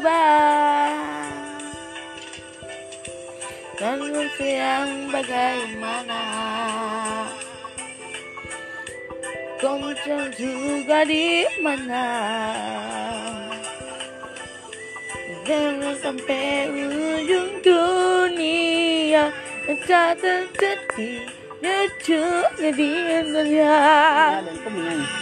berubah. Dan yang bagaimana? Kau juga di mana? Jangan sampai ujung dunia Tak terjadi Lucu di dunia. Dan kau.